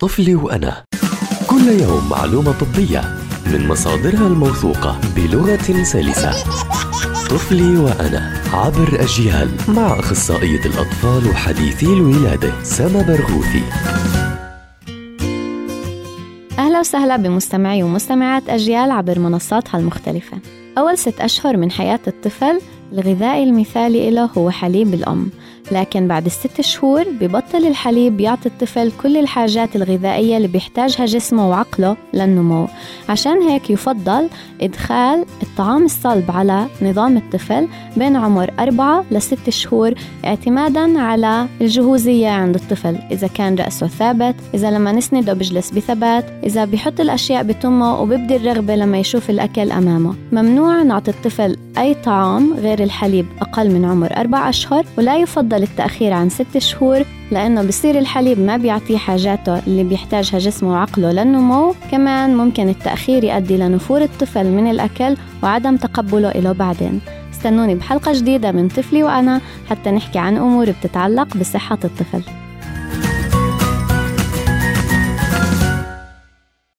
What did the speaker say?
طفلي وأنا. كل يوم معلومة طبية من مصادرها الموثوقة بلغة سلسة. طفلي وأنا عبر أجيال مع أخصائية الأطفال وحديثي الولادة سما برغوثي. أهلا وسهلا بمستمعي ومستمعات أجيال عبر منصاتها المختلفة. أول ست أشهر من حياة الطفل الغذاء المثالي له هو حليب الأم. لكن بعد الست شهور ببطل الحليب يعطي الطفل كل الحاجات الغذائية اللي بيحتاجها جسمه وعقله للنمو. عشان هيك يفضل إدخال الطعام الصلب على نظام الطفل بين عمر أربعة لست شهور اعتمادا على الجهوزية عند الطفل. إذا كان رأسه ثابت إذا لما نسنده بجلس بثبات إذا بيحط الأشياء بتمه وبيبدي الرغبة لما يشوف الأكل أمامه. ممنوع نعطي الطفل أي طعام غير الحليب أقل من عمر أربع أشهر ولا يفضل التأخير عن ست شهور لأنه بصير الحليب ما بيعطيه حاجاته اللي بيحتاجها جسمه وعقله للنمو. كمان ممكن التأخير يؤدي لنفور الطفل من الأكل وعدم تقبله له بعدين. استنوني بحلقة جديدة من طفلي وأنا حتى نحكي عن أمور بتتعلق بصحة الطفل.